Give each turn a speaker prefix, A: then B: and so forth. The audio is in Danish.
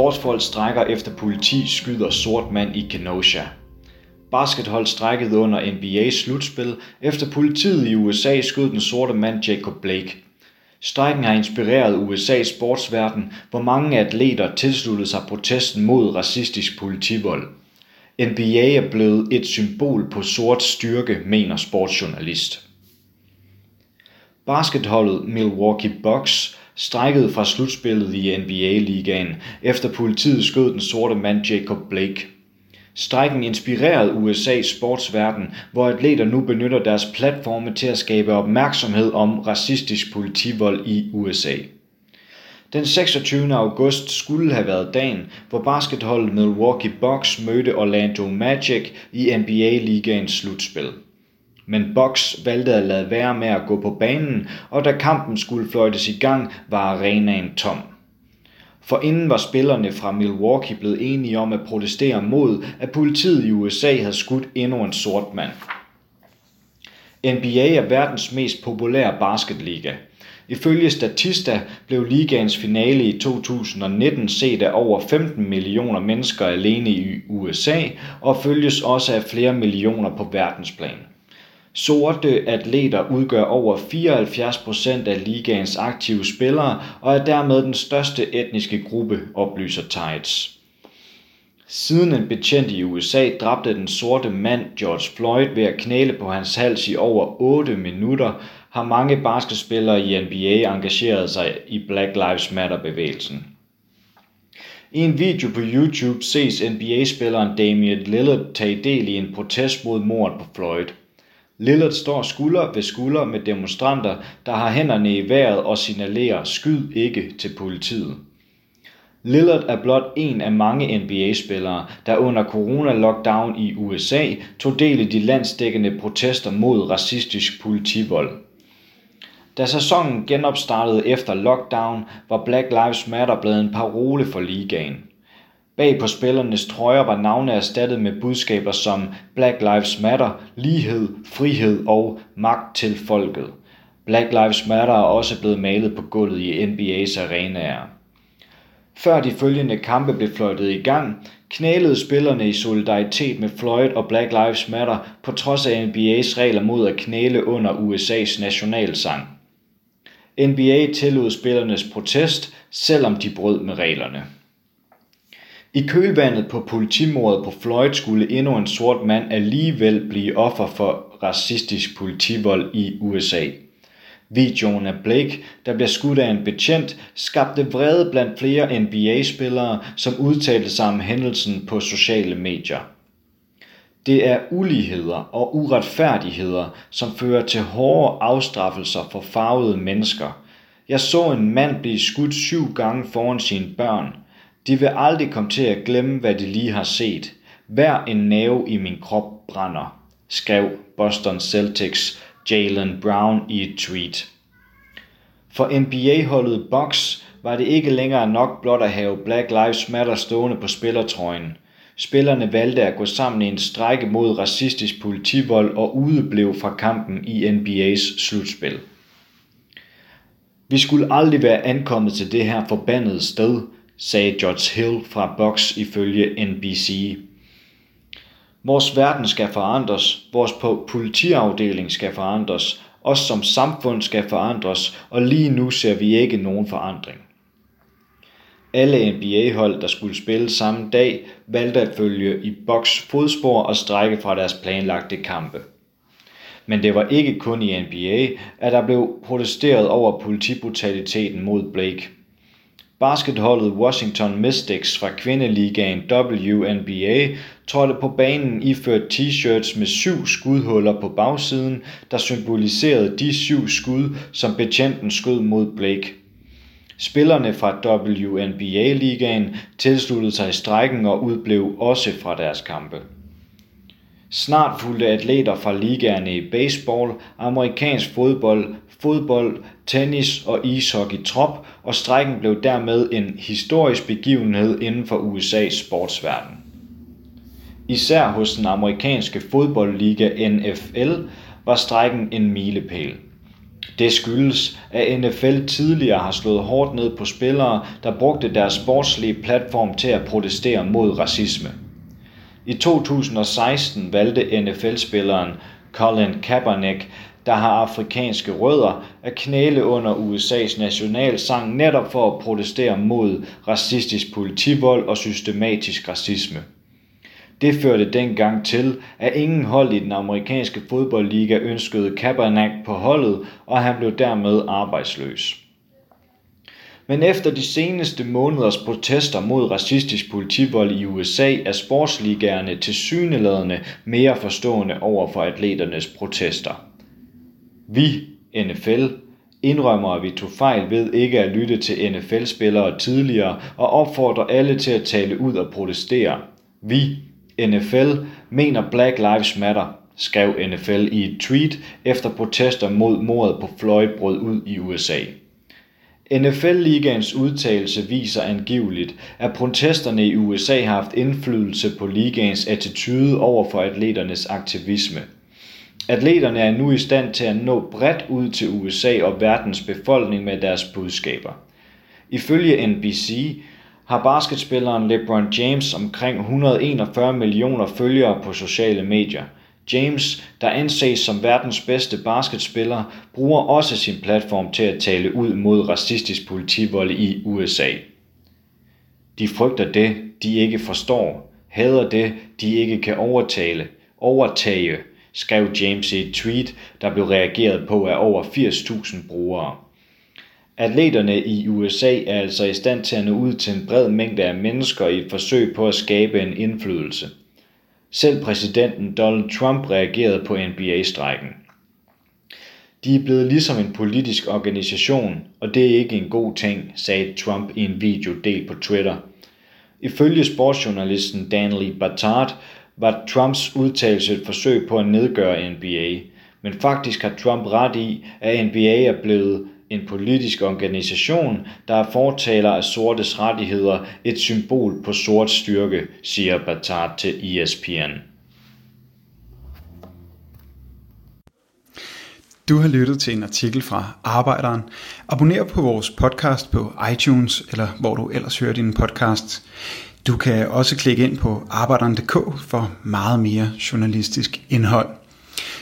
A: sportsfolk strækker efter politi skyder sort mand i Kenosha. Baskethold strækkede under NBA's slutspil, efter politiet i USA skød den sorte mand Jacob Blake. Strækken har inspireret USA's sportsverden, hvor mange atleter tilsluttede sig protesten mod racistisk politivold. NBA er blevet et symbol på sort styrke, mener sportsjournalist. Basketholdet Milwaukee Bucks strækkede fra slutspillet i NBA-ligaen, efter politiet skød den sorte mand Jacob Blake. Strækken inspirerede USA's sportsverden, hvor atleter nu benytter deres platforme til at skabe opmærksomhed om racistisk politivold i USA. Den 26. august skulle have været dagen, hvor basketholdet Milwaukee Bucks mødte Orlando Magic i NBA-ligaens slutspil. Men Box valgte at lade være med at gå på banen, og da kampen skulle fløjtes i gang, var arenaen tom. For inden var spillerne fra Milwaukee blevet enige om at protestere mod, at politiet i USA havde skudt endnu en sort mand. NBA er verdens mest populære basketliga. Ifølge Statista blev ligaens finale i 2019 set af over 15 millioner mennesker alene i USA og følges også af flere millioner på verdensplan. Sorte atleter udgør over 74% af ligaens aktive spillere og er dermed den største etniske gruppe, oplyser Tides. Siden en betjent i USA dræbte den sorte mand George Floyd ved at knæle på hans hals i over 8 minutter, har mange basketspillere i NBA engageret sig i Black Lives Matter-bevægelsen. I en video på YouTube ses NBA-spilleren Damian Lillard tage del i en protest mod mordet på Floyd – Lillard står skulder ved skulder med demonstranter, der har hænderne i vejret og signalerer skyd ikke til politiet. Lillard er blot en af mange NBA-spillere, der under corona-lockdown i USA tog del i de landsdækkende protester mod racistisk politivold. Da sæsonen genopstartede efter lockdown, var Black Lives Matter blevet en parole for ligaen. Bag på spillernes trøjer var navne erstattet med budskaber som Black Lives Matter, lighed, frihed og magt til folket. Black Lives Matter er også blevet malet på gulvet i NBA's arenaer. Før de følgende kampe blev fløjtet i gang, knælede spillerne i solidaritet med Floyd og Black Lives Matter på trods af NBA's regler mod at knæle under USA's nationalsang. NBA tillod spillernes protest, selvom de brød med reglerne. I kølvandet på politimordet på Floyd skulle endnu en sort mand alligevel blive offer for racistisk politivold i USA. Videoen af Blake, der bliver skudt af en betjent, skabte vrede blandt flere NBA-spillere, som udtalte sig om hændelsen på sociale medier. Det er uligheder og uretfærdigheder, som fører til hårde afstraffelser for farvede mennesker. Jeg så en mand blive skudt syv gange foran sine børn – de vil aldrig komme til at glemme, hvad de lige har set. Hver en nerve i min krop brænder, skrev Boston Celtics Jalen Brown i et tweet. For NBA-holdet Bucks var det ikke længere nok blot at have Black Lives Matter stående på spillertrøjen. Spillerne valgte at gå sammen i en strække mod racistisk politivold og udeblev fra kampen i NBA's slutspil. Vi skulle aldrig være ankommet til det her forbandede sted, sagde George Hill fra Box ifølge NBC. Vores verden skal forandres, vores politiafdeling skal forandres, os som samfund skal forandres, og lige nu ser vi ikke nogen forandring. Alle NBA-hold, der skulle spille samme dag, valgte at følge i boks fodspor og strække fra deres planlagte kampe. Men det var ikke kun i NBA, at der blev protesteret over politibrutaliteten mod Blake – Basketholdet Washington Mystics fra kvindeligaen WNBA trådte på banen iført t-shirts med syv skudhuller på bagsiden, der symboliserede de syv skud, som betjenten skød mod Blake. Spillerne fra WNBA-ligaen tilsluttede sig strækken og udblev også fra deres kampe. Snart fulgte atleter fra ligaerne i baseball, amerikansk fodbold, fodbold, tennis og ishockey trop, og strækken blev dermed en historisk begivenhed inden for USA's sportsverden. Især hos den amerikanske fodboldliga NFL var strækken en milepæl. Det skyldes, at NFL tidligere har slået hårdt ned på spillere, der brugte deres sportslige platform til at protestere mod racisme. I 2016 valgte NFL-spilleren Colin Kaepernick, der har afrikanske rødder, at knæle under USA's nationalsang netop for at protestere mod racistisk politivold og systematisk racisme. Det førte dengang til, at ingen hold i den amerikanske fodboldliga ønskede Kaepernick på holdet, og han blev dermed arbejdsløs. Men efter de seneste måneders protester mod racistisk politivold i USA er sportsligerne til syneladende mere forstående over for atleternes protester. Vi, NFL, indrømmer, at vi tog fejl ved ikke at lytte til NFL-spillere tidligere og opfordrer alle til at tale ud og protestere. Vi, NFL, mener Black Lives Matter, skrev NFL i et tweet efter protester mod mordet på Floyd brød ud i USA. NFL-ligaens udtalelse viser angiveligt, at protesterne i USA har haft indflydelse på ligaens attitude over for atleternes aktivisme. Atleterne er nu i stand til at nå bredt ud til USA og verdens befolkning med deres budskaber. Ifølge NBC har basketspilleren LeBron James omkring 141 millioner følgere på sociale medier. James, der anses som verdens bedste basketspiller, bruger også sin platform til at tale ud mod racistisk politivold i USA. De frygter det, de ikke forstår, hader det, de ikke kan overtale, overtage, skrev James i et tweet, der blev reageret på af over 80.000 brugere. Atleterne i USA er altså i stand til at nå ud til en bred mængde af mennesker i et forsøg på at skabe en indflydelse. Selv præsidenten Donald Trump reagerede på NBA-strækken. De er blevet ligesom en politisk organisation, og det er ikke en god ting, sagde Trump i en video delt på Twitter. Ifølge sportsjournalisten Danley Batard var Trumps udtalelse et forsøg på at nedgøre NBA, men faktisk har Trump ret i, at NBA er blevet en politisk organisation, der er fortaler af sortes rettigheder, et symbol på sort styrke, siger Batard til ESPN.
B: Du har lyttet til en artikel fra Arbejderen. Abonner på vores podcast på iTunes, eller hvor du ellers hører din podcast. Du kan også klikke ind på arbejderen.dk for meget mere journalistisk indhold.